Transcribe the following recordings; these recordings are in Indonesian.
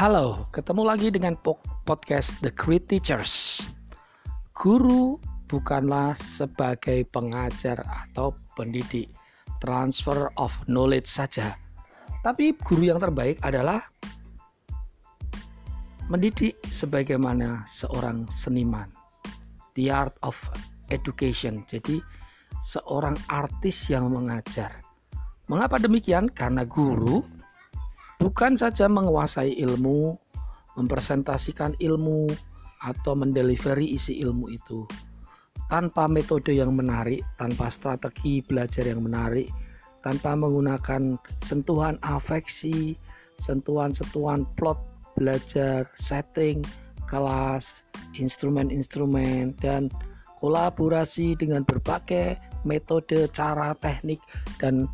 Halo, ketemu lagi dengan podcast The Great Teachers. Guru bukanlah sebagai pengajar atau pendidik, transfer of knowledge saja. Tapi guru yang terbaik adalah mendidik sebagaimana seorang seniman. The art of education. Jadi seorang artis yang mengajar. Mengapa demikian? Karena guru bukan saja menguasai ilmu, mempresentasikan ilmu, atau mendelivery isi ilmu itu. Tanpa metode yang menarik, tanpa strategi belajar yang menarik, tanpa menggunakan sentuhan afeksi, sentuhan-sentuhan plot belajar, setting, kelas, instrumen-instrumen, dan kolaborasi dengan berbagai metode, cara, teknik, dan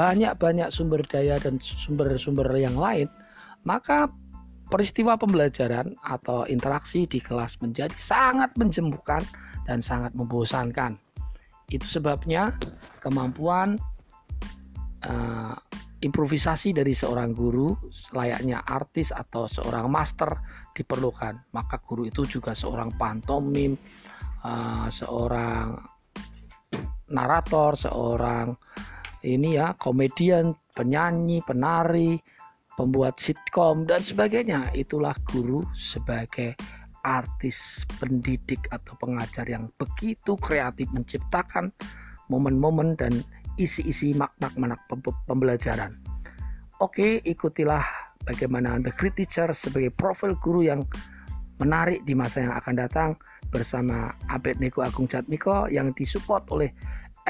banyak-banyak sumber daya dan sumber-sumber yang lain, maka peristiwa pembelajaran atau interaksi di kelas menjadi sangat menjembukan dan sangat membosankan. Itu sebabnya kemampuan uh, improvisasi dari seorang guru layaknya artis atau seorang master diperlukan. Maka guru itu juga seorang pantomim, uh, seorang narator, seorang ini ya komedian, penyanyi, penari, pembuat sitkom dan sebagainya. Itulah guru sebagai artis pendidik atau pengajar yang begitu kreatif menciptakan momen-momen dan isi-isi makna-makna pembelajaran. Oke, ikutilah bagaimana The Great Teacher sebagai profil guru yang menarik di masa yang akan datang bersama Abed Neko Agung Jatmiko yang disupport oleh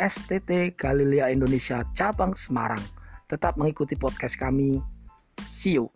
STT Galilea Indonesia cabang Semarang. Tetap mengikuti podcast kami. See you.